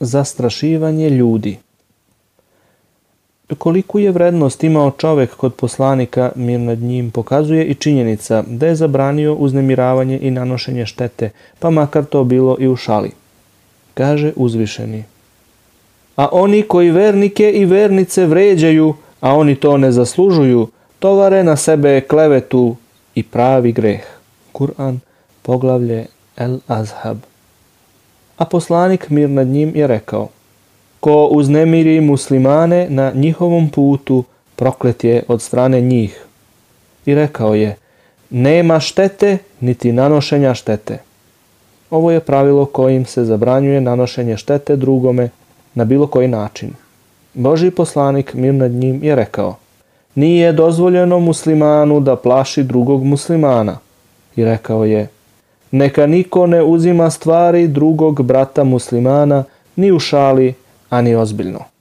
Zastrašivanje ljudi Koliku je vrednost imao čovek kod poslanika, mir nad njim, pokazuje i činjenica da je zabranio uznemiravanje i nanošenje štete, pa makar to bilo i u šali. Kaže uzvišeni. A oni koji vernike i vernice vređaju, a oni to ne zaslužuju, tovare na sebe klevetu i pravi greh. Kur'an, poglavlje El Azhab. A poslanik mir nad njim je rekao – Ko uznemiri muslimane na njihovom putu, proklet je od strane njih. I rekao je, nema štete niti nanošenja štete. Ovo je pravilo kojim se zabranjuje nanošenje štete drugome na bilo koji način. Boži poslanik mir nad njim je rekao, nije dozvoljeno muslimanu da plaši drugog muslimana. I rekao je, neka niko ne uzima stvari drugog brata muslimana ni u šali, a ni ozbiljno.